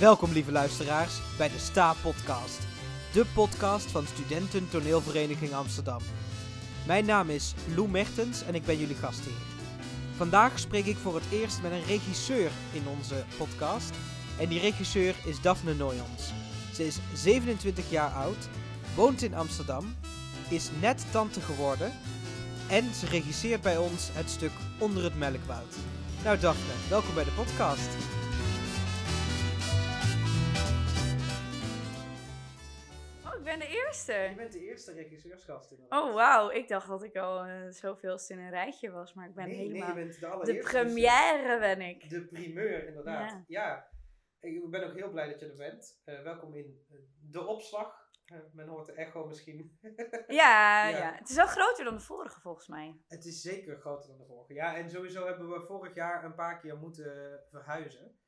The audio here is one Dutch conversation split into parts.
Welkom lieve luisteraars bij de Sta Podcast. De podcast van Studenten Toneelvereniging Amsterdam. Mijn naam is Lou Mertens en ik ben jullie gastheer. Vandaag spreek ik voor het eerst met een regisseur in onze podcast. En die regisseur is Daphne Noyons. Ze is 27 jaar oud, woont in Amsterdam, is net tante geworden en ze regisseert bij ons het stuk Onder het Melkwoud. Nou Daphne, welkom bij de podcast. Eerste. bent de eerste regisseursgast in Oh, wauw. Ik dacht dat ik al uh, zoveelste in een rijtje was, maar ik ben nee, helemaal... Nee, je bent de de allereerste. première ben ik. De primeur, inderdaad. Ja. Ja. Ik ben ook heel blij dat je er bent. Eh, welkom in eh, de opslag. Eh, men hoort de echo misschien. Ja, Ja. ja, het is wel groter dan de vorige volgens mij. Het is zeker groter dan de vorige. Ja, en sowieso hebben we vorig jaar een paar keer moeten verhuizen.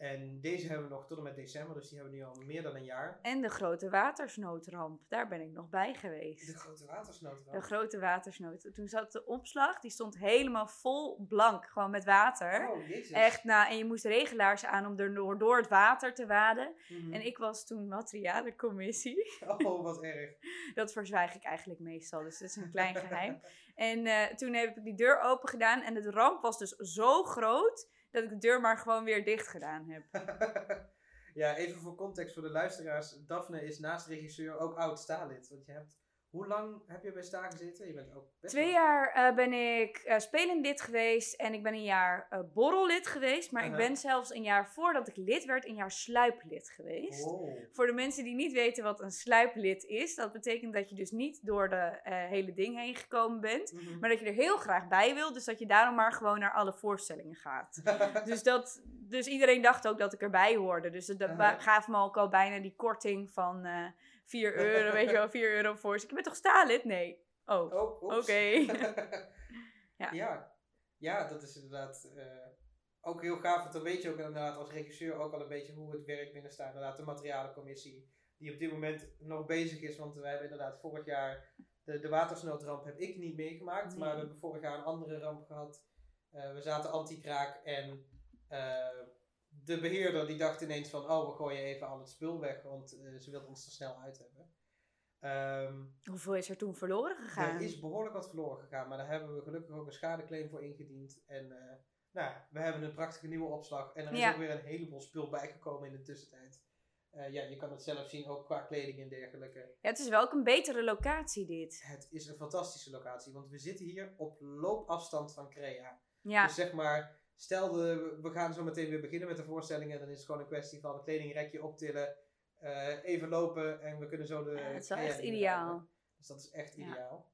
En deze hebben we nog tot en met december, dus die hebben we nu al meer dan een jaar. En de grote watersnoodramp, daar ben ik nog bij geweest. De grote watersnood. De grote watersnood. Toen zat de opslag, die stond helemaal vol blank, gewoon met water. Oh, jezus. Echt, nou, en je moest regelaars aan om er door, door het water te waden. Mhm. En ik was toen materialencommissie. Oh, wat erg. Dat verzwijg ik eigenlijk meestal, dus dat is een klein geheim. En eh, toen heb ik die deur open gedaan en de ramp was dus zo groot dat ik de deur maar gewoon weer dicht gedaan heb. ja, even voor context voor de luisteraars. Daphne is naast regisseur ook oud staalid. Want je hebt... Hoe lang heb je bij Sta gezeten? Je bent ook best Twee jaar eh, ben ik eh spelend lid geweest en ik ben een jaar eh borrellid geweest. Maar ik Aha. ben zelfs een jaar voordat ik lid werd, een jaar sluiplid geweest. Oh. Voor de mensen die niet weten wat een sluiplid is, dat betekent dat je dus niet door de hele ding heen gekomen bent. Mhm. Maar dat je er heel graag bij wil, dus dat je daarom maar gewoon naar alle voorstellingen gaat. Dus, dat, dus iedereen dacht ook dat ik erbij hoorde. Dus dat Aha. gaf me ook al bijna die korting van 4 euro, weet je wel, 4 euro voor. Dus ik ben toch staalid? Nee. Oh, Oh, oké. ja. Ja. ja. dat is inderdaad eh, ook heel gaaf. Want dan weet je ook inderdaad als regisseur ook al een beetje hoe het werkt binnen Sta. Inderdaad, de materialencommissie die op dit moment nog bezig is. Want wij hebben inderdaad vorig jaar de, de watersnoodramp heb ik niet meegemaakt. Nee. Maar we hebben vorig jaar een andere ramp gehad. Eh, we zaten anti-kraak en eh, de beheerder die dacht ineens van... Oh, we gooien even al het spul weg, want eh, ze wilden ons er snel uit hebben. Ehm, Hoeveel is er toen verloren gegaan? er is behoorlijk wat verloren gegaan, maar daar hebben we gelukkig ook een schadeclaim voor ingediend. En eh, nou, we hebben een prachtige nieuwe opslag. En er is ook weer een heleboel spul bijgekomen in de tussentijd. Eh, ja, je kan het zelf zien, ook qua kleding en dergelijke. Ja, het is wel ook een betere locatie dit. Het is een fantastische locatie, want we zitten hier op loopafstand van Crea. Ja, Dus zeg maar, stel de, we gaan zo meteen weer beginnen met de voorstellingen. Dan is het gewoon een kwestie van een kledingrekje optillen, eh, even lopen en we kunnen zo de. Het is wel echt ideaal. Dus dat is echt ideaal.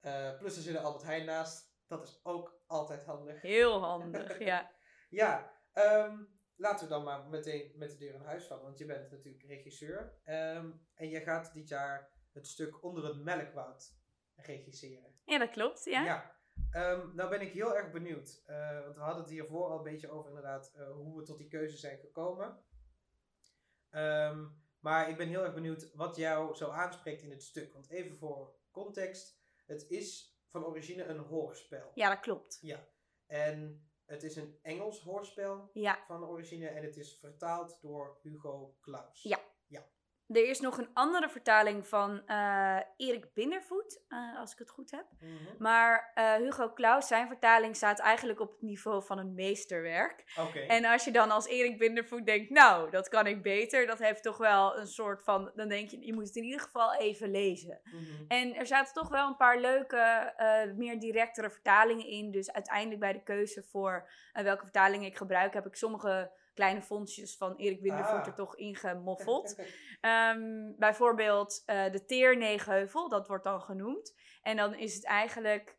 Eh, plus er zit Albert Heijn naast. Dat is ook altijd handig. Heel handig, ja. Ja, ehm, laten we dan maar meteen met de deur in huis vallen. Want je bent natuurlijk regisseur. Ehm, en je gaat dit jaar het stuk Onder het Melkwoud regisseren. Ja, dat klopt, ja. Ja. Ehm, nou ben ik heel erg benieuwd. eh, want we hadden het hiervoor al een beetje over inderdaad eh, hoe we tot die keuze zijn gekomen. Ehm, maar ik ben heel erg benieuwd wat jou zo aanspreekt in het stuk. Want even voor context. Het is van origine een hoorspel. Ja, dat klopt. Ja. En het is een Engels hoorspel Ja. van origine. En het is vertaald door Hugo Claus. Ja. Er is nog een andere vertaling van eh, Erik Bindervoet, eh, als ik het goed heb. Mhm. Maar eh, Hugo Claus, zijn vertaling staat eigenlijk op het niveau van een meesterwerk. Oké. En als je dan als Erik Bindervoet denkt, nou, dat kan ik beter. Dat heeft toch wel een soort van, dan denk je, je moet het in ieder geval even lezen. Mhm. En er zaten toch wel een paar leuke, meer directere vertalingen in. Dus uiteindelijk bij de keuze voor welke vertaling ik gebruik, heb ik sommige kleine fondsjes van Erik Bindervoet Ah. er toch ingemoffeld. Ehm, bijvoorbeeld eh, de Teerneegheuvel, dat wordt dan genoemd. En dan is het eigenlijk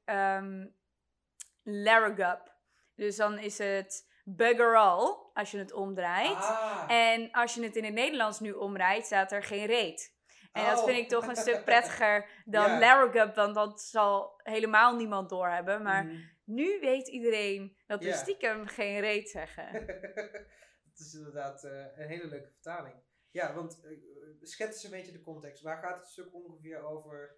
Larrigup. Dus dan is het bugger all, als je het omdraait. Ah. En als je het in het Nederlands nu omrijdt, staat er geen reet. En dat Oh. vind ik toch een stuk prettiger dan Ja. Want dat zal helemaal niemand doorhebben. Maar Mhm. nu weet iedereen dat we stiekem geen reet zeggen. Het is inderdaad eh, een hele leuke vertaling. Ja, want eh, schets eens een beetje de context. Waar gaat het stuk ongeveer over?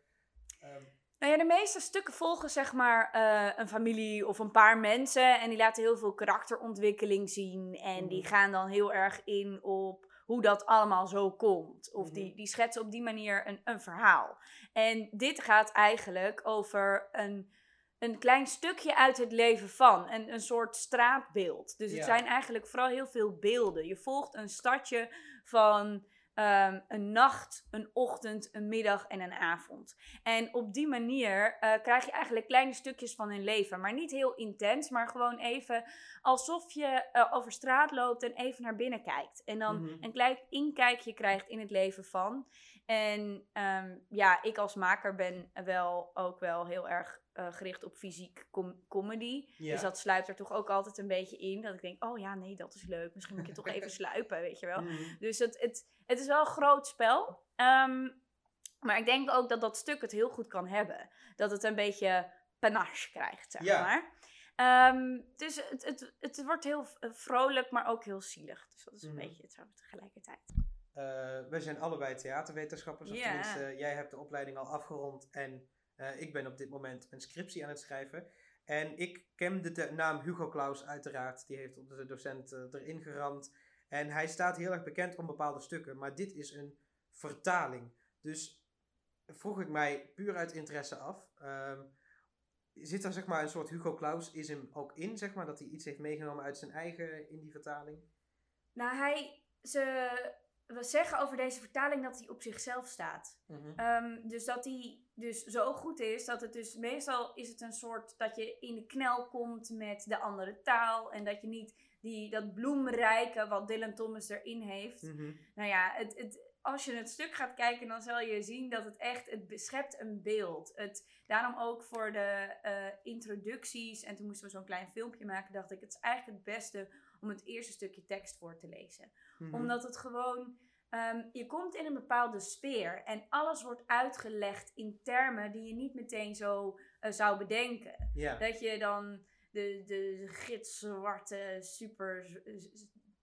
Ehm, Nou ja, de meeste stukken volgen zeg maar eh, een familie of een paar mensen. En die laten heel veel karakterontwikkeling zien. En die Mhm. gaan dan heel erg in op hoe dat allemaal zo komt. Of Mhm. die, die schetsen op die manier een, een verhaal. En dit gaat eigenlijk over een, een klein stukje uit het leven van. Een, een soort straatbeeld. Dus het Ja. zijn eigenlijk vooral heel veel beelden. Je volgt een stadje van ehm, een nacht, een ochtend, een middag en een avond. En op die manier eh, krijg je eigenlijk kleine stukjes van hun leven. Maar niet heel intens, maar gewoon even alsof je eh, over straat loopt en even naar binnen kijkt. En dan Mhm. een klein inkijkje krijgt in het leven van. En ehm, ja, ik als maker ben wel ook wel heel erg eh, gericht op fysiek com- comedy. Ja. Dus dat sluipt er toch ook altijd een beetje in. Dat ik denk, oh ja, nee, dat is leuk. Misschien moet je toch even sluipen, weet je wel. Mhm. Dus het, het, het is wel een groot spel. Ehm, maar ik denk ook dat dat stuk het heel goed kan hebben. Dat het een beetje panache krijgt, zeg Ja. maar. Ehm, dus het, het, het wordt heel v- vrolijk, maar ook heel zielig. Dus dat is een Mhm. beetje het tegelijkertijd. Eh, wij zijn allebei theaterwetenschappers. Of tenminste, jij hebt de opleiding al afgerond en eh, ik ben op dit moment een scriptie aan het schrijven. En ik ken de naam Hugo Claus uiteraard. Die heeft onze docent eh, erin geramd. En hij staat heel erg bekend om bepaalde stukken. Maar dit is een vertaling. Dus vroeg ik mij puur uit interesse af. ehm, zit er zeg maar een soort Hugo Claus-ism ook in? Zeg maar, dat hij iets heeft meegenomen uit zijn eigen in die vertaling? Nou, hij, ze, we zeggen over deze vertaling dat hij op zichzelf staat. Mhm. Ehm, dus dat die dus zo goed is dat het dus meestal is het een soort dat je in de knel komt met de andere taal en dat je niet die, dat bloemrijke wat Dylan Thomas erin heeft. Mhm. Nou ja, het, het, als je het stuk gaat kijken, dan zal je zien dat het echt, het beschept een beeld. Het, daarom ook voor de eh, introducties, en toen moesten we zo'n klein filmpje maken, dacht ik, het is eigenlijk het beste om het eerste stukje tekst voor te lezen Mhm. omdat het gewoon. ehm, je komt in een bepaalde sfeer en alles wordt uitgelegd in termen die je niet meteen zo eh, zou bedenken. Dat je dan de, de gitzwarte, super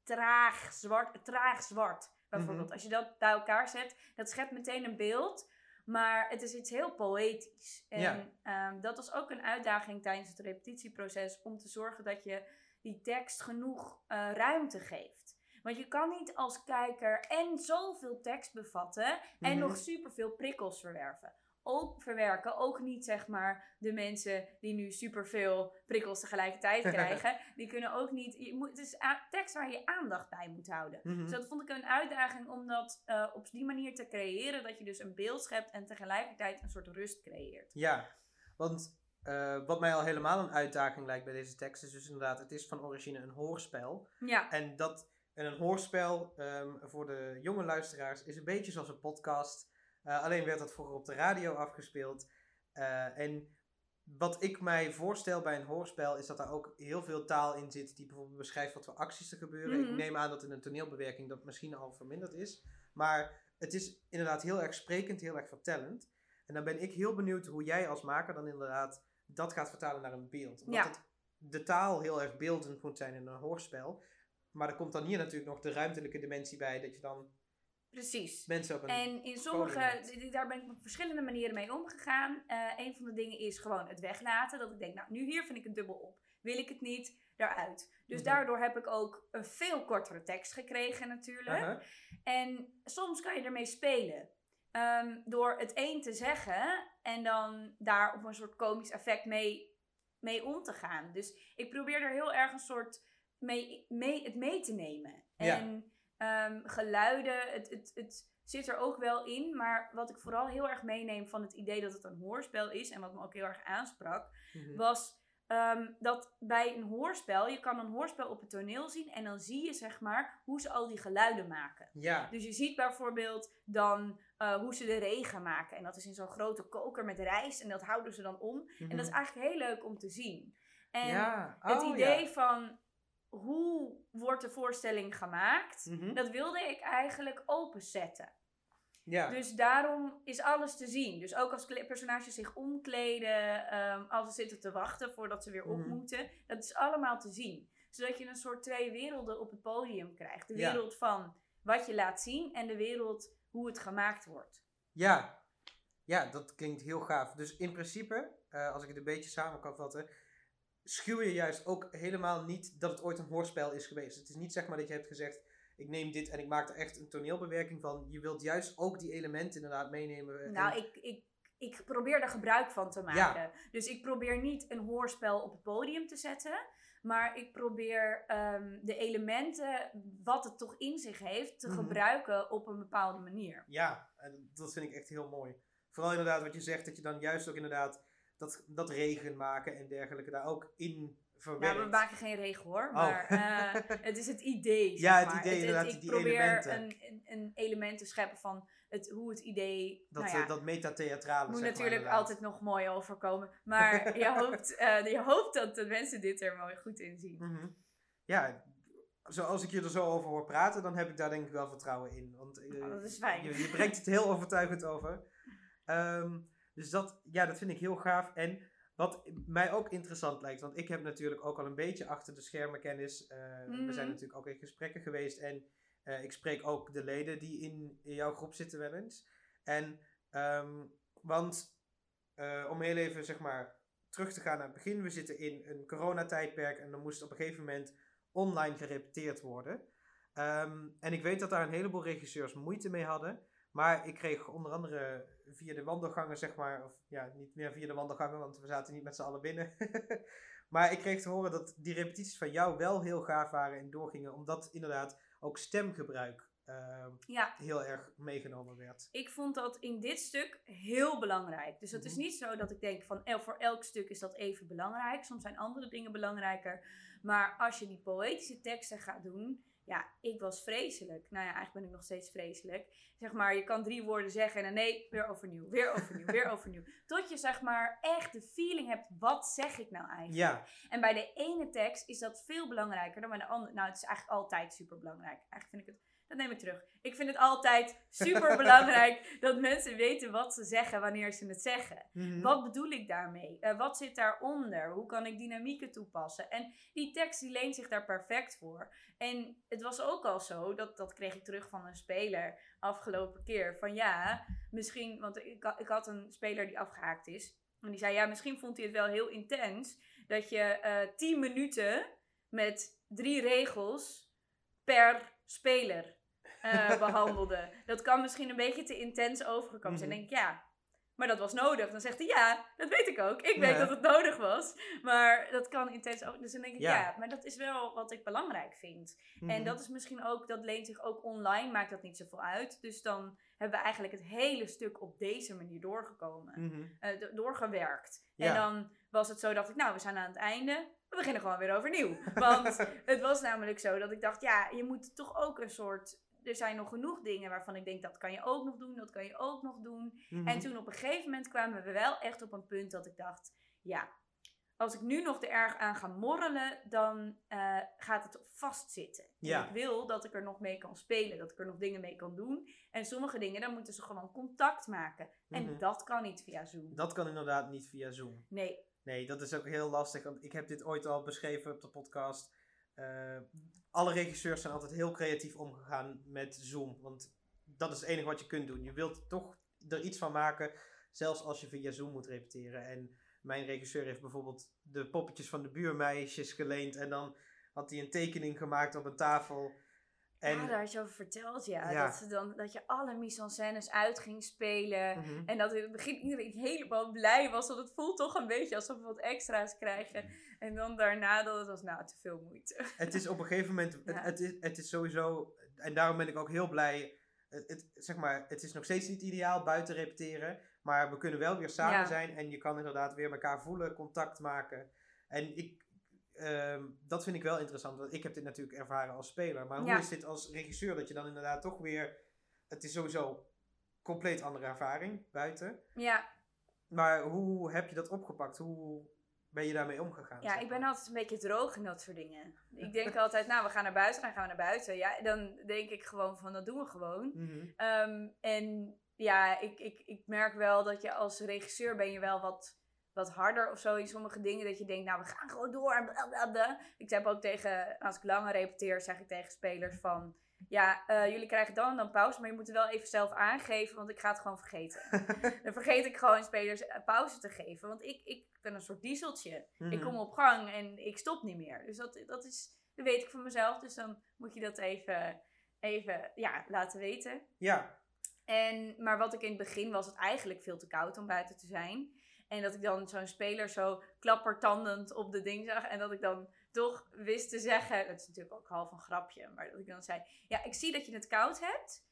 traag zwart, traag zwart bijvoorbeeld. Mhm. Als je dat bij elkaar zet, dat schept meteen een beeld. Maar het is iets heel poëtisch. En ehm, dat was ook een uitdaging tijdens het repetitieproces om te zorgen dat je die tekst genoeg eh, ruimte geeft. Want je kan niet als kijker en zoveel tekst bevatten en Mhm. nog superveel prikkels verwerven. Ook verwerken, ook niet zeg maar de mensen die nu superveel prikkels tegelijkertijd krijgen. die kunnen ook niet, je moet, het is tekst waar je aandacht bij moet houden. Mhm. Dus dat vond ik een uitdaging om dat eh, op die manier te creëren. Dat je dus een beeld schept en tegelijkertijd een soort rust creëert. Ja, want eh, wat mij al helemaal een uitdaging lijkt bij deze tekst is dus inderdaad, het is van origine een hoorspel. Ja, En dat en een hoorspel ehm, voor de jonge luisteraars is een beetje zoals een podcast. Eh, alleen werd dat vroeger op de radio afgespeeld. Eh, en wat ik mij voorstel bij een hoorspel is dat daar ook heel veel taal in zit die bijvoorbeeld beschrijft wat voor acties er gebeuren. Mhm. Ik neem aan dat in een toneelbewerking dat misschien al verminderd is. Maar het is inderdaad heel erg sprekend, heel erg vertellend. En dan ben ik heel benieuwd hoe jij als maker dan inderdaad dat gaat vertalen naar een beeld. Omdat Ja. het, de taal heel erg beeldend moet zijn in een hoorspel. Maar er komt dan hier natuurlijk nog de ruimtelijke dimensie bij, dat je dan precies. mensen op een... En in sommige, daar ben ik op verschillende manieren mee omgegaan. Eh een van de dingen is gewoon het weglaten. Dat ik denk, nou nu hier vind ik het dubbel op. Wil ik het niet, daaruit. Dus Mhm. daardoor heb ik ook een veel kortere tekst gekregen natuurlijk. En soms kan je ermee spelen. Ehm, door het een te zeggen en dan daar op een soort komisch effect mee, mee om te gaan. Dus ik probeer er heel erg een soort mee, mee, het mee te nemen. Ja. En ehm, geluiden, het, het, het zit er ook wel in. Maar wat ik vooral heel erg meeneem van het idee dat het een hoorspel is en wat me ook heel erg aansprak, Mhm. was ehm, dat bij een hoorspel, je kan een hoorspel op het toneel zien en dan zie je zeg maar hoe ze al die geluiden maken. Ja, Dus je ziet bijvoorbeeld dan eh, hoe ze de regen maken. En dat is in zo'n grote koker met rijst en dat houden ze dan om. En dat is eigenlijk heel leuk om te zien. En Mhm. het Oh, idee ja. van hoe wordt de voorstelling gemaakt, Mhm. dat wilde ik eigenlijk openzetten. ja. Dus daarom is alles te zien. Dus ook als personages zich omkleden, ehm, als ze zitten te wachten voordat ze weer op Mhm. moeten. Dat is allemaal te zien. Zodat je een soort twee werelden op het podium krijgt. De Ja. wereld van wat je laat zien en de wereld hoe het gemaakt wordt. Ja, Ja, dat klinkt heel gaaf. Dus in principe, eh, als ik het een beetje samen kan vatten, schuw je juist ook helemaal niet dat het ooit een hoorspel is geweest. Het is niet zeg maar dat je hebt gezegd, ik neem dit en ik maak er echt een toneelbewerking van. Je wilt juist ook die elementen inderdaad meenemen. Nou, en- ik, ik, ik probeer er gebruik van te maken. Dus ik probeer niet een hoorspel op het podium te zetten. Maar ik probeer ehm, de elementen, wat het toch in zich heeft, te Mhm. gebruiken op een bepaalde manier. Ja, en dat vind ik echt heel mooi. Vooral inderdaad wat je zegt, dat je dan juist ook inderdaad dat, dat regen maken en dergelijke daar ook in verwerkt. Nou, we maken geen regel hoor, Oh. maar eh, het is het idee. zeg Ja, het maar. idee inderdaad, ik die probeer elementen. Een, een, een element te scheppen van het, hoe het idee. dat, nou ja, eh, dat metatheatrale, moet maar, natuurlijk altijd nog mooi overkomen. Maar je hoopt, eh, je hoopt dat de mensen dit er mooi goed in zien. Mhm. Ja, zoals ik je er zo over hoor praten, dan heb ik daar denk ik wel vertrouwen in. Want eh, Oh, dat is fijn. Je, je brengt het heel overtuigend over. Ehm, dus dat, ja, dat vind ik heel gaaf. En wat mij ook interessant lijkt, want ik heb natuurlijk ook al een beetje achter de schermen kennis. We zijn Mhm. natuurlijk ook in gesprekken geweest en eh, ik spreek ook de leden die in, in jouw groep zitten wel eens. En, ehm, want eh, om heel even zeg maar terug te gaan naar het begin, we zitten in een coronatijdperk en er moest op een gegeven moment online gerepeteerd worden. Ehm, en ik weet dat daar een heleboel regisseurs moeite mee hadden. Maar ik kreeg onder andere via de wandelgangen, zeg maar, of ja, niet meer via de wandelgangen, want we zaten niet met z'n allen binnen. maar ik kreeg te horen dat die repetities van jou wel heel gaaf waren en doorgingen, omdat inderdaad ook stemgebruik Ja, heel erg meegenomen werd. ik vond dat in dit stuk heel belangrijk. Dus het is Mhm. niet zo dat ik denk van el- voor elk stuk is dat even belangrijk. Soms zijn andere dingen belangrijker. Maar als je die poëtische teksten gaat doen, ja, ik was vreselijk. Nou ja, eigenlijk ben ik nog steeds vreselijk. Zeg maar, je kan drie woorden zeggen en dan nee, weer overnieuw, weer overnieuw, weer overnieuw. Tot je zeg maar echt de feeling hebt, wat zeg ik nou eigenlijk? Ja, En bij de ene tekst is dat veel belangrijker dan bij de andere. Nou, het is eigenlijk altijd super belangrijk. Eigenlijk vind ik het. Dat neem ik terug. Ik vind het altijd super belangrijk dat mensen weten wat ze zeggen wanneer ze het zeggen. mhm. Wat bedoel ik daarmee? Eh, wat zit daaronder? Hoe kan ik dynamieken toepassen? En die tekst die leent zich daar perfect voor. En het was ook al zo, dat, dat kreeg ik terug van een speler afgelopen keer. Van ja, misschien, want ik, ik had een speler die afgehaakt is. En die zei ja, misschien vond hij het wel heel intens dat je eh 10 minuten met drie regels per speler eh, behandelde. Dat kan misschien een beetje te intens overgekomen zijn. Denk ik, ja, maar dat was nodig. Dan zegt hij, ja, dat weet ik ook. Ik weet dat het nodig was. Maar dat kan intens ook. Dus dan denk ik, Ja. ja. maar dat is wel wat ik belangrijk vind. En Mhm. dat is misschien ook, dat leent zich ook online, maakt dat niet zoveel uit. Dus dan hebben we eigenlijk het hele stuk op deze manier doorgekomen. Mhm. eh, do- doorgewerkt. Ja. En dan was het zo, dacht ik, nou, we zijn aan het einde. We beginnen gewoon weer overnieuw. Want het was namelijk zo dat ik dacht, ja, je moet toch ook een soort... Er zijn nog genoeg dingen waarvan ik denk, dat kan je ook nog doen, dat kan je ook nog doen. Mhm. En toen op een gegeven moment kwamen we wel echt op een punt dat ik dacht, ja, als ik nu nog er erg aan ga morrelen, dan eh, gaat het vastzitten. En Ja. Ik wil dat ik er nog mee kan spelen, dat ik er nog dingen mee kan doen. En sommige dingen, dan moeten ze gewoon contact maken. En Mhm. dat kan niet via Zoom. Dat kan inderdaad niet via Zoom. Nee, Nee, dat is ook heel lastig. Want ik heb dit ooit al beschreven op de podcast. Eh, alle regisseurs zijn altijd heel creatief omgegaan met Zoom. Want dat is het enige wat je kunt doen. Je wilt toch er iets van maken, zelfs als je via Zoom moet repeteren. En mijn regisseur heeft bijvoorbeeld de poppetjes van de buurmeisjes geleend. En dan had hij een tekening gemaakt op een tafel. En, ja, daar had je over verteld, ja. Ja. Dat, ze dan, dat je alle mise-en-scènes uit ging spelen. Mhm. En dat in het begin iedereen helemaal blij was. Want het voelt toch een beetje alsof we wat extra's krijgen. En dan daarna dat het was, nou, te veel moeite. Het is op een gegeven moment, het, Ja. het, is, het is sowieso, en daarom ben ik ook heel blij. Het, het, zeg maar, het is nog steeds niet ideaal buiten repeteren, maar we kunnen wel weer samen zijn en je kan inderdaad weer elkaar voelen, contact maken. En ik, ehm, dat vind ik wel interessant, want ik heb dit natuurlijk ervaren als speler, maar hoe is dit als regisseur dat je dan inderdaad toch weer, het is sowieso compleet andere ervaring buiten, Ja, maar hoe heb je dat opgepakt? Hoe ben je daarmee omgegaan? ja ik ben altijd een beetje droog in dat soort dingen. Ik denk altijd, nou, we gaan naar buiten, dan gaan we naar buiten. Ja, dan denk ik gewoon van, dat doen we gewoon. Mhm. Ehm, en ja, ik, ik, ik merk wel dat je als regisseur ben je wel wat, wat harder of zo in sommige dingen. Dat je denkt, nou, we gaan gewoon door. en bla, bla, bla. Ik heb ook tegen, als ik langer repeteer, zeg ik tegen spelers van... ja, eh, jullie krijgen dan en dan pauze, maar je moet het wel even zelf aangeven, want ik ga het gewoon vergeten. dan vergeet ik gewoon spelers eh, pauze te geven, want ik, ik ben een soort dieseltje. Ik Mhm. kom op gang en ik stop niet meer. Dus dat, dat, is, dat weet ik van mezelf, dus dan moet je dat even, even ja, laten weten. Ja, En, maar wat ik in het begin was het eigenlijk veel te koud om buiten te zijn. En dat ik dan zo'n speler zo klappertandend op de ding zag. En dat ik dan toch wist te zeggen. Dat is natuurlijk ook half een grapje. Maar dat ik dan zei: Ja, ik zie dat je het koud hebt.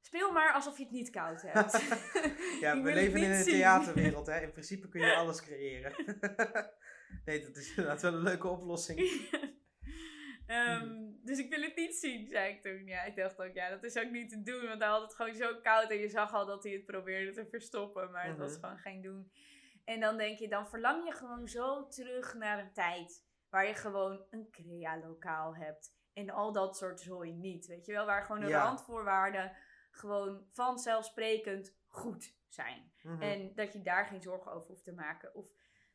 Speel maar alsof je het niet koud hebt. ja we leven in een zien. theaterwereld. Hè? In principe kun je alles creëren. nee, dat is inderdaad wel een leuke oplossing. Ehm, dus ik wil het niet zien, zei ik toen. Ja, ik dacht ook, ja, dat is ook niet te doen. Want hij had het gewoon zo koud en je zag al dat hij het probeerde te verstoppen. Maar het was Mhm. gewoon geen doen. En dan denk je, dan verlang je gewoon zo terug naar een tijd waar je gewoon een crea-lokaal hebt. En al dat soort zooi niet, weet je wel. Waar gewoon de Ja. randvoorwaarden gewoon vanzelfsprekend goed zijn. Mhm. En dat je daar geen zorgen over hoeft te maken. Of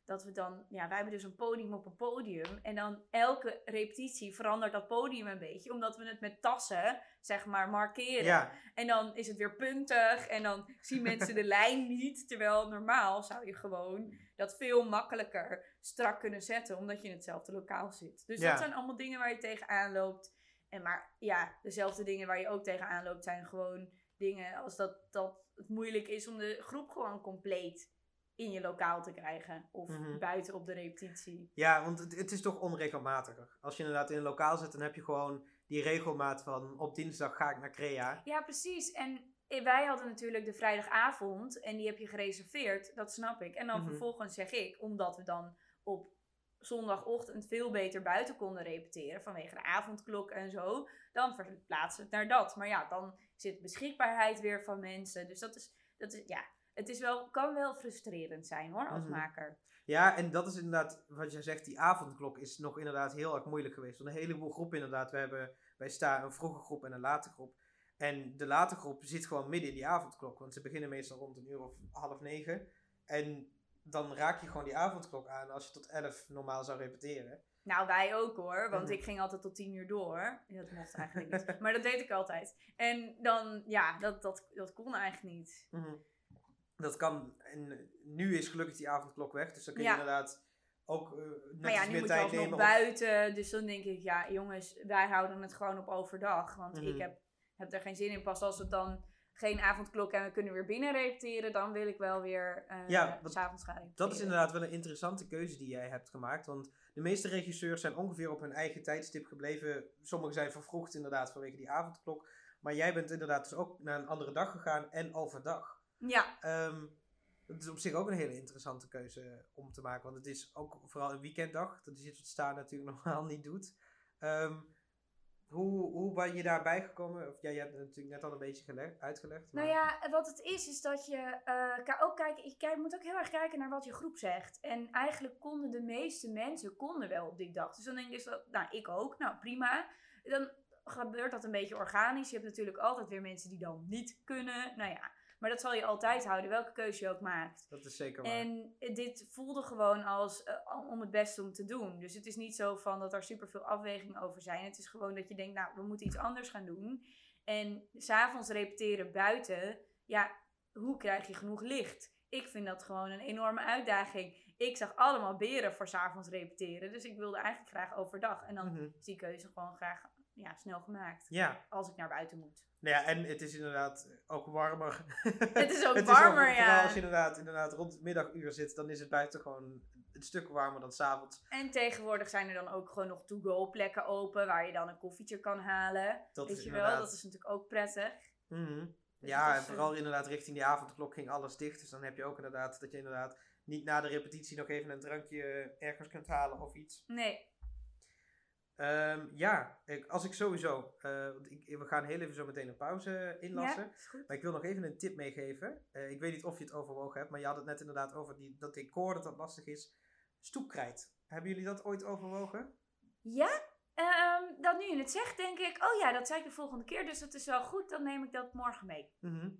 dat we dan, ja, wij hebben dus een podium op een podium. En dan elke repetitie verandert dat podium een beetje. Omdat we het met tassen, zeg maar, markeren. Ja, En dan is het weer puntig. En dan zien mensen de lijn niet. Terwijl normaal zou je gewoon dat veel makkelijker strak kunnen zetten. Omdat je in hetzelfde lokaal zit. Dus Ja. dat zijn allemaal dingen waar je tegenaan loopt. En maar ja, dezelfde dingen waar je ook tegenaan loopt zijn gewoon dingen als dat, dat het moeilijk is om de groep gewoon compleet in je lokaal te krijgen. Of Mhm. buiten op de repetitie. ja want het, het is toch onregelmatiger. Als je inderdaad in een lokaal zit, dan heb je gewoon die regelmaat van op dinsdag ga ik naar Crea. Ja, precies. En wij hadden natuurlijk de vrijdagavond en die heb je gereserveerd, dat snap ik. En dan Mhm. vervolgens zeg ik, omdat we dan op zondagochtend veel beter buiten konden repeteren vanwege de avondklok en zo, dan verplaatsen we het naar dat. Maar ja, dan zit beschikbaarheid weer van mensen. Dus dat is, dat is ja, het is wel, kan wel frustrerend zijn hoor, als Mhm. maker. Ja, en dat is inderdaad, wat jij zegt, die avondklok is nog inderdaad heel erg moeilijk geweest. Want een heleboel groepen inderdaad, we hebben bij STA een vroege groep en een late groep. En de late groep zit gewoon midden in die avondklok, want ze beginnen meestal rond een uur of half negen. En dan raak je gewoon die avondklok aan als je tot elf normaal zou repeteren. Nou, wij ook hoor, want Mhm. ik ging altijd tot tien uur door. Dat mocht eigenlijk niet, maar dat deed ik altijd. En dan, ja, dat, dat, dat kon eigenlijk niet. Mhm. Dat kan, en nu is gelukkig die avondklok weg, dus dan kun je Ja. inderdaad ook eh, net Maar ja, nu meer moet je tijd alsnog nemen. of- buiten. Dus dan denk ik, ja jongens, wij houden het gewoon op overdag. Want Mhm. ik heb, heb er geen zin in. Pas als het dan geen avondklok en we kunnen weer binnen repeteren, dan wil ik wel weer eh Ja, s'avonds gaan repeteren. Dat is inderdaad wel een interessante keuze die jij hebt gemaakt. Want de meeste regisseurs zijn ongeveer op hun eigen tijdstip gebleven. Sommigen zijn vervroegd inderdaad vanwege die avondklok. Maar jij bent inderdaad dus ook naar een andere dag gegaan en overdag. Ja, Ehm, dat is op zich ook een hele interessante keuze om te maken. Want het is ook vooral een weekenddag. Dat is iets wat Staan natuurlijk normaal niet doet. Ehm, hoe, hoe ben je daarbij gekomen? Of ja, je hebt het natuurlijk net al een beetje gelegd, uitgelegd. nou ja, wat het is, is dat je ka- ook kijken, je kijk, moet ook heel erg kijken naar wat je groep zegt. En eigenlijk konden de meeste mensen konden wel op die dag. Dus dan denk je, nou ik ook, nou prima. Dan gebeurt dat een beetje organisch. Je hebt natuurlijk altijd weer mensen die dan niet kunnen. Nou ja, maar dat zal je altijd houden, welke keuze je ook maakt. Dat is zeker waar. En dit voelde gewoon als eh, om het beste om te doen. Dus het is niet zo van dat er superveel afwegingen over zijn. Het is gewoon dat je denkt, nou, we moeten iets anders gaan doen. En s'avonds repeteren buiten, ja, hoe krijg je genoeg licht? Ik vind dat gewoon een enorme uitdaging. Ik zag allemaal beren voor s'avonds repeteren. Dus ik wilde eigenlijk graag overdag. En dan Mhm. is die keuze gewoon graag ja, snel gemaakt. Ja, Als ik naar buiten moet. Nou ja, en het is inderdaad ook warmer. Het is ook Het warmer, vooral ja. als je inderdaad, inderdaad rond het middaguur zit, dan is het buiten gewoon een stuk warmer dan s'avonds. En tegenwoordig zijn er dan ook gewoon nog to-go plekken open waar je dan een koffietje kan halen. Dat Weet is je wel, inderdaad- dat is natuurlijk ook prettig. Mhm. Dus Ja, en is, vooral inderdaad richting die avondklok ging alles dicht. Dus dan heb je ook inderdaad dat je inderdaad niet na de repetitie nog even een drankje ergens kunt halen of iets. Nee, Ehm, ja, ik, als ik sowieso, eh, want ik, we gaan heel even zo meteen een pauze inlassen. ja. Maar ik wil nog even een tip meegeven. Eh, ik weet niet of je het overwogen hebt, maar je had het net inderdaad over die, dat decor, dat dat lastig is. Stoepkrijt. Hebben jullie dat ooit overwogen? Ja, ehm, dat nu je het zegt, denk ik, oh ja, dat zei ik de volgende keer, dus dat is wel goed, dan neem ik dat morgen mee. Mhm.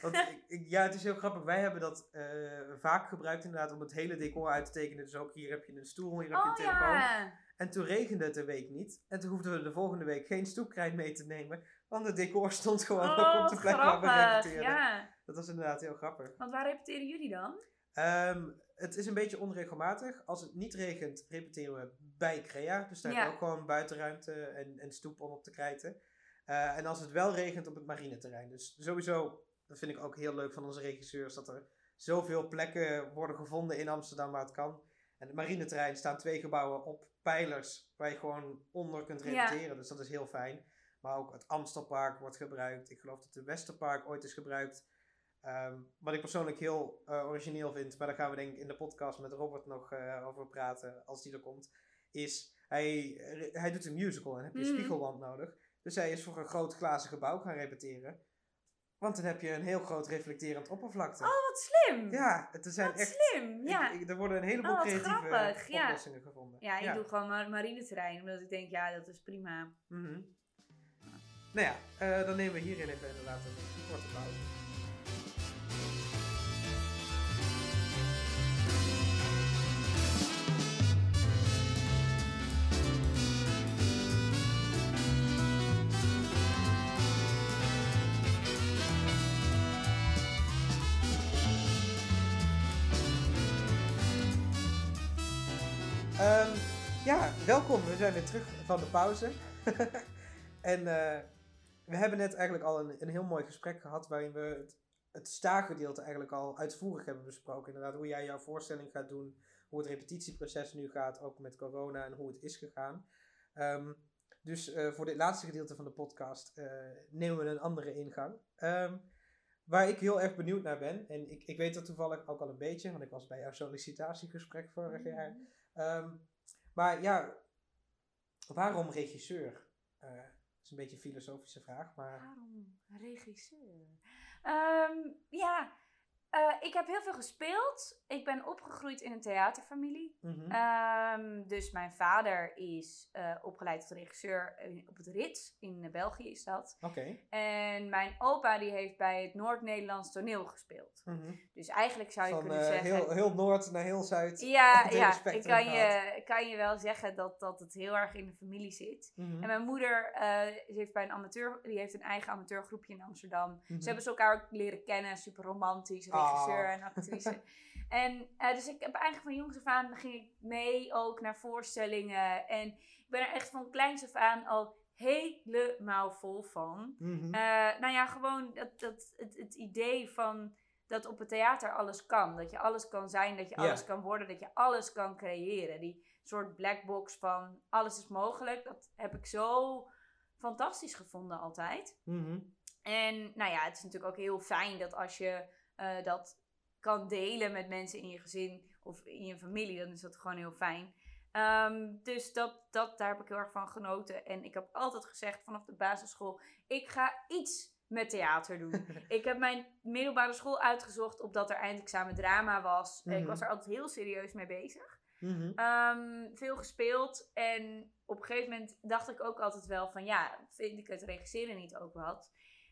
Want ik, ik- ja, het is heel grappig. Wij hebben dat eh, vaak gebruikt inderdaad om het hele decor uit te tekenen. Dus ook hier heb je een stoel, hier heb je een Oh telefoon. ja, En toen regende het een week niet. En toen hoefden we de volgende week geen stoepkrijt mee te nemen. Want het decor stond gewoon Oh, op de plek waar we repeteerden. Ja. Dat was inderdaad heel grappig. Want waar repeteren jullie dan? Ehm, het is een beetje onregelmatig. Als het niet regent, repeteren we bij Crea. Dus daar Ja. heb je ook gewoon buitenruimte en, en stoep om op te krijten. Eh, en als het wel regent, op het marineterrein. Dus sowieso, dat vind ik ook heel leuk van onze regisseurs, dat er zoveel plekken worden gevonden in Amsterdam waar het kan. En het marineterrein staan twee gebouwen op pijlers waar je gewoon onder kunt Ja. repeteren. Dus dat is heel fijn. Maar ook het Amstelpark wordt gebruikt. Ik geloof dat de Westerpark ooit is gebruikt. Ehm, wat ik persoonlijk heel eh, origineel vind, maar daar gaan we denk ik in de podcast met Robert nog eh, over praten als die er komt, is hij, hij doet een musical en heb je een Mhm. spiegelwand nodig. Dus hij is voor een groot glazen gebouw gaan repeteren. Want dan heb je een heel groot reflecterend oppervlakte. Oh, wat slim! ja, het er zijn wat echt. slim! Ja, ik- er worden een heleboel Oh, creatieve grappig, ja. oplossingen gevonden. ja ik doe gewoon maar marineterrein, omdat ik denk, ja, dat is prima. Mhm. Nou ja, eh, dan nemen we hierin even inderdaad een korte pauze. Welkom. We zijn weer terug van de pauze. en eh, we hebben net eigenlijk al een, een heel mooi gesprek gehad waarin we het, het staaggedeelte eigenlijk al uitvoerig hebben besproken. Inderdaad, hoe jij jouw voorstelling gaat doen, hoe het repetitieproces nu gaat, ook met corona en hoe het is gegaan. Ehm, dus eh, voor dit laatste gedeelte van de podcast eh, nemen we een andere ingang. Ehm, waar ik heel erg benieuwd naar ben, en ik, ik weet dat toevallig ook al een beetje, want ik was bij jouw sollicitatiegesprek vorig jaar. Ehm, maar ja, waarom regisseur? Eh, dat is een beetje een filosofische vraag, maar... Waarom regisseur? Ehm, ja, eh, ik heb heel veel gespeeld. Ik ben opgegroeid in een theaterfamilie. Mhm. Ehm, dus mijn vader is eh, opgeleid tot regisseur in- op het Rits. In eh, België is dat. Oké. En mijn opa die heeft bij het Noord-Nederlands toneel gespeeld. Mhm. Dus eigenlijk zou je Van kunnen zeggen... heel, heel Noord naar heel Zuid. Ja, ja ik kan je, kan je wel zeggen dat, dat het heel erg in de familie zit. Mhm. En mijn moeder heeft bij een amateur, die heeft een eigen amateurgroepje in Amsterdam. Ze hebben ze elkaar ook leren kennen, super romantisch, Regisseur en actrice. en eh, dus ik heb eigenlijk van jongs af aan ging ik mee ook naar voorstellingen. En ik ben er echt van kleins af aan al helemaal vol van. Mhm. Eh, nou ja, gewoon dat, dat, het, het idee van dat op het theater alles kan. Dat je alles kan zijn, dat je alles kan worden, dat je alles kan creëren. Die soort black box van alles is mogelijk, dat heb ik zo fantastisch gevonden altijd. Mhm. En nou ja, het is natuurlijk ook heel fijn dat als je eh, dat kan delen met mensen in je gezin of in je familie, dan is dat gewoon heel fijn. Ehm, dus dat, dat, daar heb ik heel erg van genoten. En ik heb altijd gezegd vanaf de basisschool, ik ga iets met theater doen. ik heb mijn middelbare school uitgezocht op dat er eindexamen drama was. Ik Mhm. was er altijd heel serieus mee bezig. Mhm. Ehm, veel gespeeld. En op een gegeven moment dacht ik ook altijd wel van ja, vind ik het regisseren niet ook wat?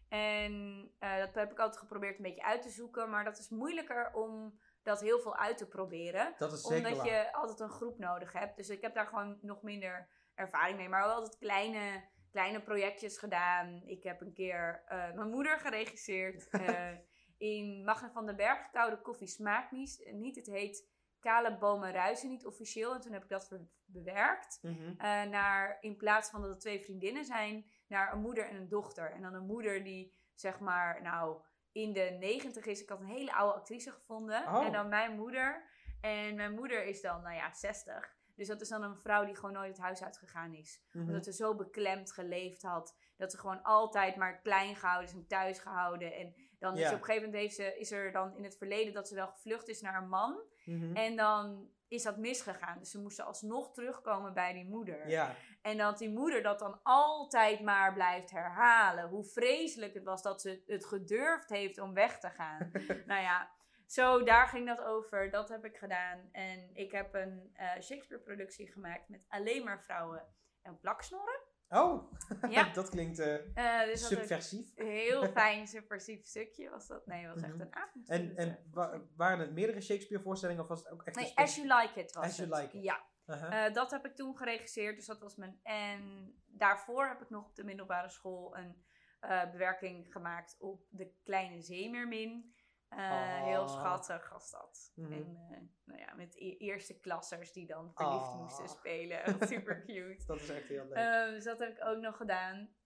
En eh, dat heb ik altijd geprobeerd een beetje uit te zoeken. Maar dat is moeilijker om dat heel veel uit te proberen. Dat is Omdat je altijd een groep nodig hebt. Dus ik heb daar gewoon nog minder ervaring mee. Maar wel altijd kleine, kleine projectjes gedaan. Ik heb een keer eh, mijn moeder geregisseerd. eh, in Magne van den Berg, Koude Koffie Smaakt niet. niet. Het heet Kale Bomen Ruizen niet officieel. En toen heb ik dat bewerkt. Mhm. naar, in plaats van dat het twee vriendinnen zijn, naar een moeder en een dochter. En dan een moeder die, zeg maar, nou, in de negentig is. Ik had een hele oude actrice gevonden. Oh. En dan mijn moeder. En mijn moeder is dan, nou ja, 60. Dus dat is dan een vrouw die gewoon nooit het huis uitgegaan is. Mhm. Omdat ze zo beklemd geleefd had. Dat ze gewoon altijd maar klein gehouden is en thuis gehouden. En dan is op een gegeven moment heeft ze, is er dan in het verleden dat ze wel gevlucht is naar een man. Mhm. En dan is dat misgegaan. Dus ze moesten alsnog terugkomen bij die moeder. Ja. En dat die moeder dat dan altijd maar blijft herhalen. Hoe vreselijk het was dat ze het gedurfd heeft om weg te gaan. nou ja, zo daar ging dat over. Dat heb ik gedaan. En ik heb een eh, Shakespeare-productie gemaakt met alleen maar vrouwen en plaksnorren. Oh, Ja. dat klinkt eh, Eh, dus dat subversief. een heel fijn, subversief stukje was dat. Nee, het was echt Mhm. een avond. En, en wa- waren het meerdere Shakespeare-voorstellingen of was het ook echt Nee, As You Like It was As You. Like It. Ja. Aha. Eh, dat heb ik toen geregisseerd, dus dat was mijn. En daarvoor heb ik nog op de middelbare school een eh, bewerking gemaakt op de kleine zeemeermin. Eh, Heel Oh. schattig was dat. Mhm. En nou ja, met e- eerste klassers die dan verliefd Oh. moesten spelen. Super cute. Dat is echt heel leuk. Dus dat heb ik ook nog gedaan.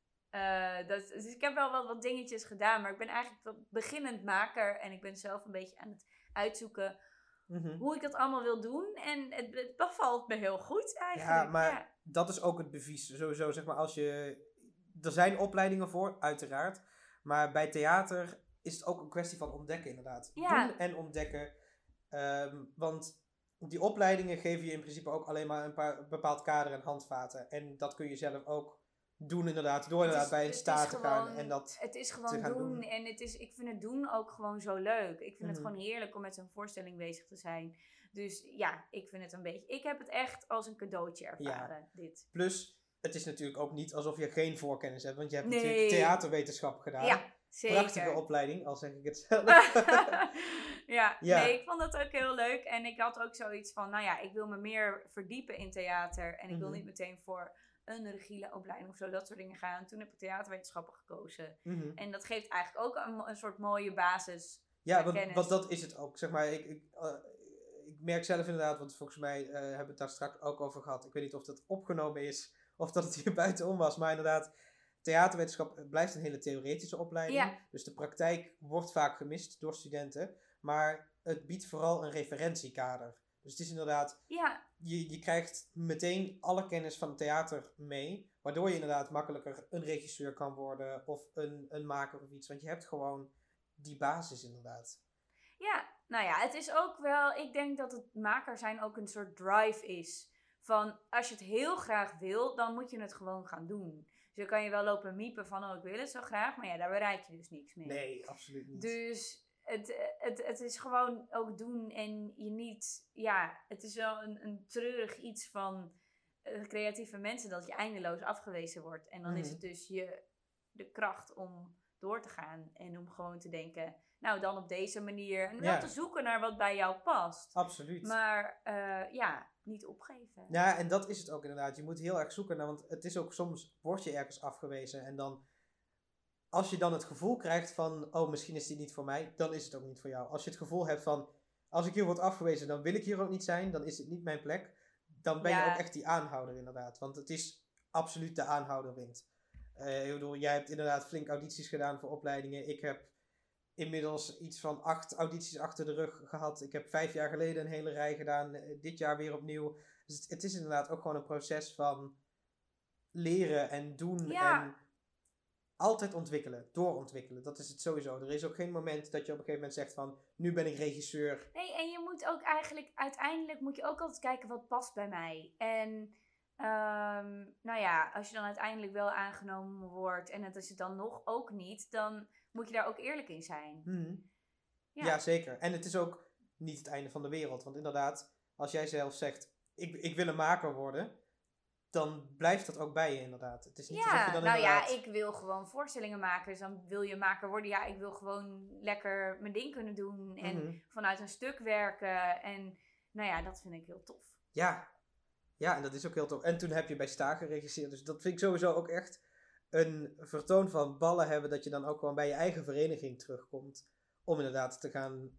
Dat, dus ik heb wel wat, wat dingetjes gedaan, maar ik ben eigenlijk beginnend maker. En ik ben zelf een beetje aan het uitzoeken Mhm. hoe ik dat allemaal wil doen. En het, het bevalt me heel goed eigenlijk. Ja, maar dat is ook het bevies. Sowieso, zeg maar, als je... Er zijn opleidingen voor, uiteraard. Maar bij theater is het ook een kwestie van ontdekken, inderdaad. Ja. Doen en ontdekken. Ehm, want die opleidingen geven je in principe ook alleen maar een paar, bepaald kader en handvaten. En dat kun je zelf ook doen, inderdaad. Door inderdaad is- bij een staat te gaan. gewoon- En dat... Het is gewoon doen, doen. en het is, ik vind het doen ook gewoon zo leuk. Ik vind het Mhm. gewoon heerlijk om met zo'n voorstelling bezig te zijn. Dus ja, ik vind het een beetje... Ik heb het echt als een cadeautje ervaren, dit. Plus, het is natuurlijk ook niet alsof je geen voorkennis hebt. Want je hebt Nee. natuurlijk theaterwetenschap gedaan. Ja, zeker. Prachtige opleiding, al zeg ik het zelf. ja, Ja. nee, ik vond dat ook heel leuk. En ik had ook zoiets van, nou ja, ik wil me meer verdiepen in theater. En ik wil Mhm. niet meteen voor een regieopleiding of zo, dat soort dingen gaan. Toen heb ik theaterwetenschappen gekozen. Mhm. En dat geeft eigenlijk ook een, soort mooie basis. Ja, want, dat is het ook. Zeg maar, ik, ik, eh, ik merk zelf inderdaad, want volgens mij eh, hebben we het daar straks ook over gehad. Ik weet niet of dat opgenomen is of dat het hier buitenom was. Maar inderdaad, theaterwetenschap blijft een hele theoretische opleiding. Ja. Dus de praktijk wordt vaak gemist door studenten. Maar het biedt vooral een referentiekader. Dus het is inderdaad, Ja, je, je krijgt meteen alle kennis van het theater mee. Waardoor je inderdaad makkelijker een regisseur kan worden of een, een maker of iets. Want je hebt gewoon die basis inderdaad. Ja, nou ja, het is ook wel, ik denk dat het maker zijn ook een soort drive is. Van als je het heel graag wil, dan moet je het gewoon gaan doen. Dus dan kan je wel lopen miepen van, oh ik wil het zo graag, maar ja, daar bereik je dus niks mee. Nee, absoluut niet. Dus het, het, het is gewoon ook doen en je niet, ja, het is wel een, een treurig iets van eh, creatieve mensen dat je eindeloos afgewezen wordt. En dan is Mhm. het dus je, de kracht om door te gaan en om gewoon te denken, nou dan op deze manier. En wel Ja. te zoeken naar wat bij jou past. Absoluut. Maar eh, ja, niet opgeven. Ja, en dat is het ook inderdaad. Je moet heel erg zoeken naar, want het is ook soms, word je ergens afgewezen en dan, als je dan het gevoel krijgt van, oh misschien is die niet voor mij, dan is het ook niet voor jou. Als je het gevoel hebt van, als ik hier word afgewezen, dan wil ik hier ook niet zijn, dan is het niet mijn plek. Dan ben je ook echt die aanhouder inderdaad, want het is absoluut de aanhouder wint. Eh, ik bedoel, jij hebt inderdaad flink audities gedaan voor opleidingen. Ik heb inmiddels iets van acht audities achter de rug gehad. Ik heb vijf jaar geleden een hele rij gedaan, eh, dit jaar weer opnieuw. Dus het, het is inderdaad ook gewoon een proces van leren en doen Ja. en altijd ontwikkelen, doorontwikkelen. Dat is het sowieso. Er is ook geen moment dat je op een gegeven moment zegt van, nu ben ik regisseur. Nee, en je moet ook eigenlijk, uiteindelijk moet je ook altijd kijken wat past bij mij. En ehm, nou ja, als je dan uiteindelijk wel aangenomen wordt en het is het dan nog ook niet, dan moet je daar ook eerlijk in zijn. Ja. Ja. zeker. En het is ook niet het einde van de wereld. Want inderdaad, als jij zelf zegt, ik, ik wil een maker worden, dan blijft dat ook bij je inderdaad. Het is niet alsof je Ja, dan nou ja, inderdaad... ik wil gewoon voorstellingen maken. Dus dan wil je maker worden. Ja, ik wil gewoon lekker mijn ding kunnen doen. En Mhm. vanuit een stuk werken. En nou ja, dat vind ik heel tof. Ja. ja, en dat is ook heel tof. En toen heb je bij Sta geregisseerd. Dus dat vind ik sowieso ook echt een vertoon van ballen hebben. Dat je dan ook gewoon bij je eigen vereniging terugkomt. Om inderdaad te gaan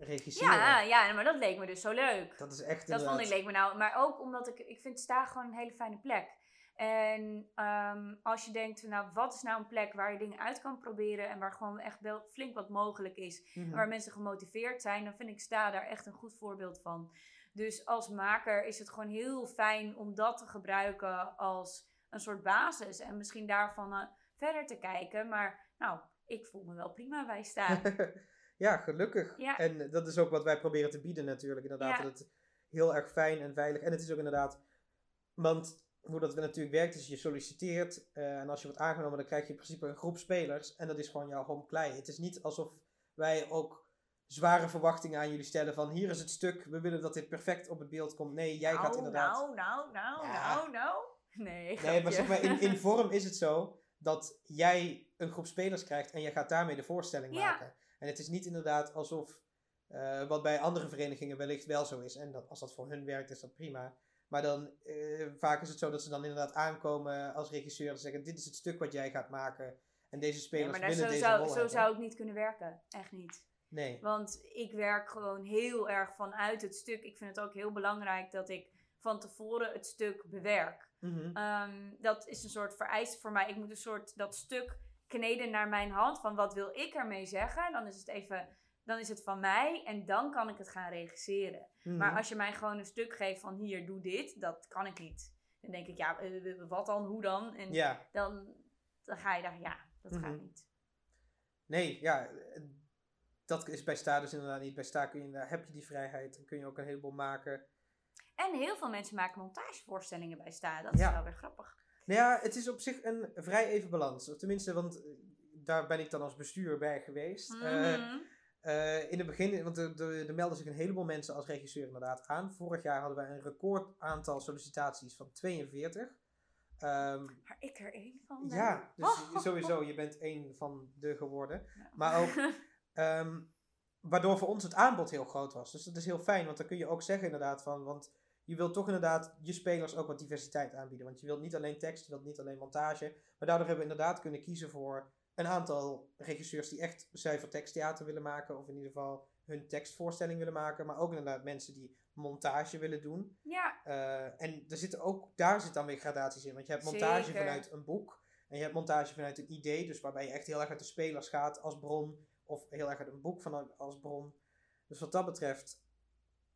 regisseren. Ja, ja, maar dat leek me dus zo leuk. Dat is echt Dat vond ik leek me nou. Maar ook omdat ik, ik vind Sta gewoon een hele fijne plek. En ehm, als je denkt, nou, wat is nou een plek waar je dingen uit kan proberen en waar gewoon echt wel flink wat mogelijk is, Mhm. waar mensen gemotiveerd zijn, dan vind ik Sta daar echt een goed voorbeeld van. Dus als maker is het gewoon heel fijn om dat te gebruiken als een soort basis en misschien daarvan eh, verder te kijken. Maar nou, ik voel me wel prima bij Sta. ja, gelukkig. Ja. En dat is ook wat wij proberen te bieden natuurlijk. Inderdaad, Ja. dat het heel erg fijn en veilig. En het is ook inderdaad... Want hoe dat natuurlijk werkt is, je solliciteert. eh, en als je wordt aangenomen, dan krijg je in principe een groep spelers. En dat is gewoon jouw home klei. Het is niet alsof wij ook zware verwachtingen aan jullie stellen van... Hier is het stuk, we willen dat dit perfect op het beeld komt. Nee, jij nou, gaat inderdaad... Nou, nou, nou, Ja. nou, nou. Nee, Nee, maar zeg maar, in, in vorm is het zo dat jij een groep spelers krijgt en jij gaat daarmee de voorstelling Ja. maken. En het is niet inderdaad alsof, eh, wat bij andere verenigingen wellicht wel zo is, en dat, als dat voor hun werkt is dat prima. Maar dan, eh, vaak is het zo dat ze dan inderdaad aankomen als regisseur en zeggen, dit is het stuk wat jij gaat maken. En deze spelers maar daar willen zo, deze zou, zo zou ik niet kunnen werken. Echt niet. Nee. Want ik werk gewoon heel erg vanuit het stuk. Ik vind het ook heel belangrijk dat ik van tevoren het stuk bewerk. Mhm. Ehm, dat is een soort vereiste voor mij. Ik moet een soort dat stuk kneden naar mijn hand. Van wat wil ik ermee zeggen? Dan is het even. Dan is het van mij en dan kan ik het gaan regisseren. Mhm. Maar als je mij gewoon een stuk geeft van hier, doe dit, dat kan ik niet. Dan denk ik, ja, eh, wat dan, hoe dan? En Ja, dan, dan ga je daar, ja, dat gaat Mhm. niet. nee, ja. eh, Dat is bij Sta dus inderdaad niet. Bij Sta kun je, daar heb je die vrijheid. Dan kun je ook een heleboel maken. En heel veel mensen maken montagevoorstellingen bij staan. Dat Ja. is wel weer grappig. Nou ja, het is op zich een vrij even balans. Of tenminste, want eh, daar ben ik dan als bestuur bij geweest. Eh, Mhm. Eh, in het begin, want er, er, er melden zich een heleboel mensen als regisseur inderdaad aan. Vorig jaar hadden wij een record aantal sollicitaties van 42. Ehm, Maar ik er één van. ben. ja, dus Oh. sowieso, je bent één van de geworden. Ja. Maar ook, ehm, waardoor voor ons het aanbod heel groot was. Dus dat is heel fijn, want dan kun je ook zeggen inderdaad van, want je wilt toch inderdaad je spelers ook wat diversiteit aanbieden. Want je wilt niet alleen tekst, je wilt niet alleen montage. Maar daardoor hebben we inderdaad kunnen kiezen voor een aantal regisseurs die echt zuiver teksttheater willen maken. Of in ieder geval hun tekstvoorstelling willen maken. Maar ook inderdaad mensen die montage willen doen. ja, Eh, en er zitten ook, daar zit dan weer gradaties in. Want je hebt montage Zeker. vanuit een boek. En je hebt montage vanuit een idee. Dus waarbij je echt heel erg uit de spelers gaat als bron. Of heel erg uit een boek van, als bron. Dus wat dat betreft.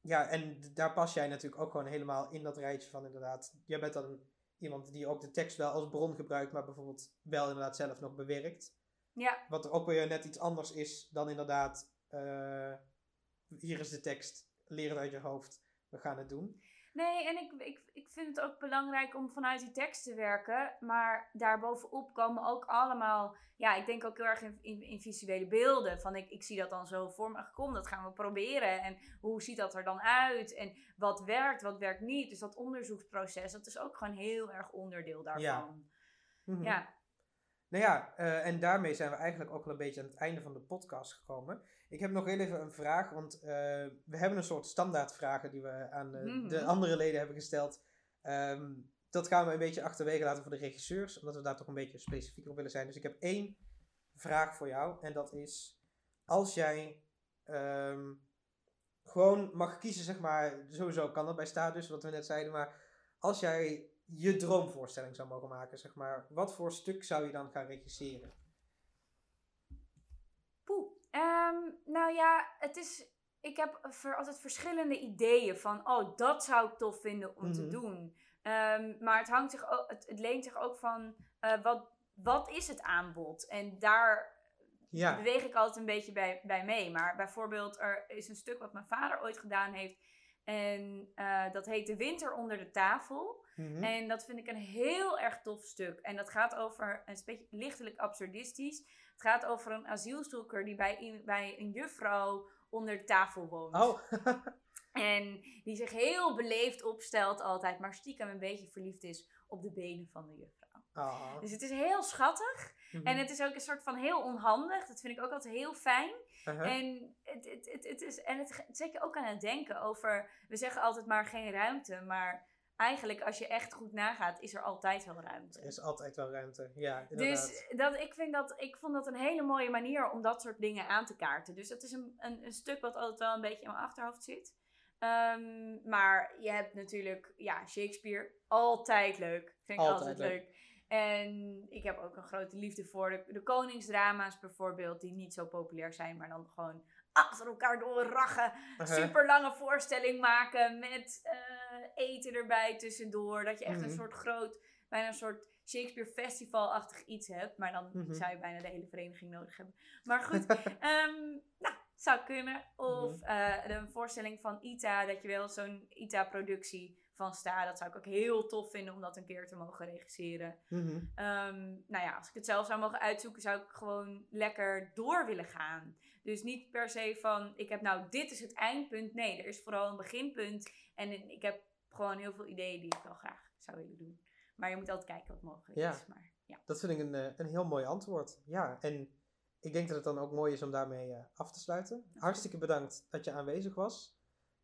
Ja, en daar pas jij natuurlijk ook gewoon helemaal in dat rijtje van inderdaad. Jij bent dan iemand die ook de tekst wel als bron gebruikt. Maar bijvoorbeeld wel inderdaad zelf nog bewerkt. ja, Wat er ook weer net iets anders is dan inderdaad. eh, hier is de tekst. Leer het uit je hoofd. We gaan het doen. Nee, en ik, ik, ik vind het ook belangrijk om vanuit die tekst te werken. Maar daarbovenop komen ook allemaal. Ja, ik denk ook heel erg in, in, in visuele beelden. Van ik, ik zie dat dan zo voor me. Kom, dat gaan we proberen. En hoe ziet dat er dan uit? En wat werkt, wat werkt niet? Dus dat onderzoeksproces, dat is ook gewoon heel erg onderdeel daarvan. Mhm. Ja, Nou ja, eh, en daarmee zijn we eigenlijk ook al een beetje aan het einde van de podcast gekomen. Ik heb nog heel even een vraag, want eh, we hebben een soort standaardvragen die we aan eh, Mhm. de andere leden hebben gesteld. Ehm, dat gaan we een beetje achterwege laten voor de regisseurs, omdat we daar toch een beetje specifieker op willen zijn. Dus ik heb één vraag voor jou, en dat is: als jij ehm, gewoon mag kiezen, zeg maar, sowieso kan dat bij Status, wat we net zeiden, maar als jij je droomvoorstelling zou mogen maken, zeg maar, wat voor stuk zou je dan gaan regisseren? Poeh. Ehm, nou ja, het is. Ik heb ver- altijd verschillende ideeën van, oh, dat zou ik tof vinden om te Mhm. doen. Ehm, maar het, hangt zich ook, het, het leent zich ook van, eh, wat, wat is het aanbod? En daar Ja. beweeg ik altijd een beetje bij, bij mee. Maar bijvoorbeeld, er is een stuk wat mijn vader ooit gedaan heeft. En eh, dat heet De Winter onder de tafel. Mhm. En dat vind ik een heel erg tof stuk. En dat gaat over, een beetje lichtelijk absurdistisch. Het gaat over een asielzoeker die bij, een- bij een juffrouw onder de tafel woont. Oh, En die zich heel beleefd opstelt altijd, maar stiekem een beetje verliefd is op de benen van de juffrouw. Ah. Dus het is heel schattig. Mhm. En het is ook een soort van heel onhandig. Dat vind ik ook altijd heel fijn. Uh-huh. En, het, het, het, het is, en het zet je ook aan het denken over... We zeggen altijd maar geen ruimte. Maar eigenlijk als je echt goed nagaat, is er altijd wel ruimte. Er is altijd wel ruimte. Ja, inderdaad. Dus dat, ik, vind dat, ik vond dat een hele mooie manier om dat soort dingen aan te kaarten. Dus dat is een, een, een stuk wat altijd wel een beetje in mijn achterhoofd zit. Ehm, maar je hebt natuurlijk, ja, Shakespeare, altijd leuk. Vind ik Altijd altijd, leuk. leuk. En ik heb ook een grote liefde voor de, de koningsdrama's bijvoorbeeld, die niet zo populair zijn, maar dan gewoon achter elkaar doorrachen. Uh-huh. Super lange voorstelling maken met eh, eten erbij tussendoor. Dat je echt een soort groot, bijna een soort Shakespeare Festival-achtig iets hebt. Maar dan Mhm. zou je bijna de hele vereniging nodig hebben. Maar goed, ehm, nou, zou kunnen. Of Mhm. eh, een voorstelling van ITA, dat je wel zo'n ITA-productie van sta. Dat zou ik ook heel tof vinden om dat een keer te mogen regisseren. Mhm. Ehm, nou ja, als ik het zelf zou mogen uitzoeken, zou ik gewoon lekker door willen gaan. Dus niet per se van, ik heb nou, dit is het eindpunt. Nee, er is vooral een beginpunt. En ik heb gewoon heel veel ideeën die ik wel graag zou willen doen. Maar je moet altijd kijken wat mogelijk Ja. is. Maar, ja. Dat vind ik een, eh, een heel mooi antwoord. Ja, en ik denk dat het dan ook mooi is om daarmee eh, af te sluiten. Hartstikke bedankt dat je aanwezig was.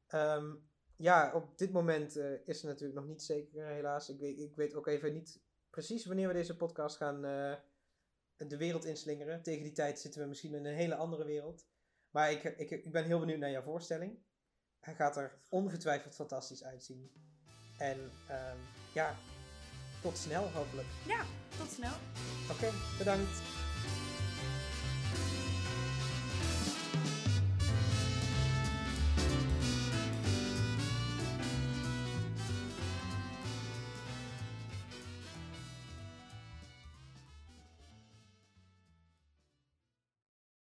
Ehm, ja, op dit moment eh, is het natuurlijk nog niet zeker, helaas. Ik weet, ik weet ook even niet precies wanneer we deze podcast gaan, eh, de wereld inslingeren. Tegen die tijd zitten we misschien in een hele andere wereld. Maar ik, ik, ik ben heel benieuwd naar jouw voorstelling. Hij gaat er ongetwijfeld fantastisch uitzien. En ehm, ja, tot snel hopelijk. Ja, tot snel. Oké, bedankt.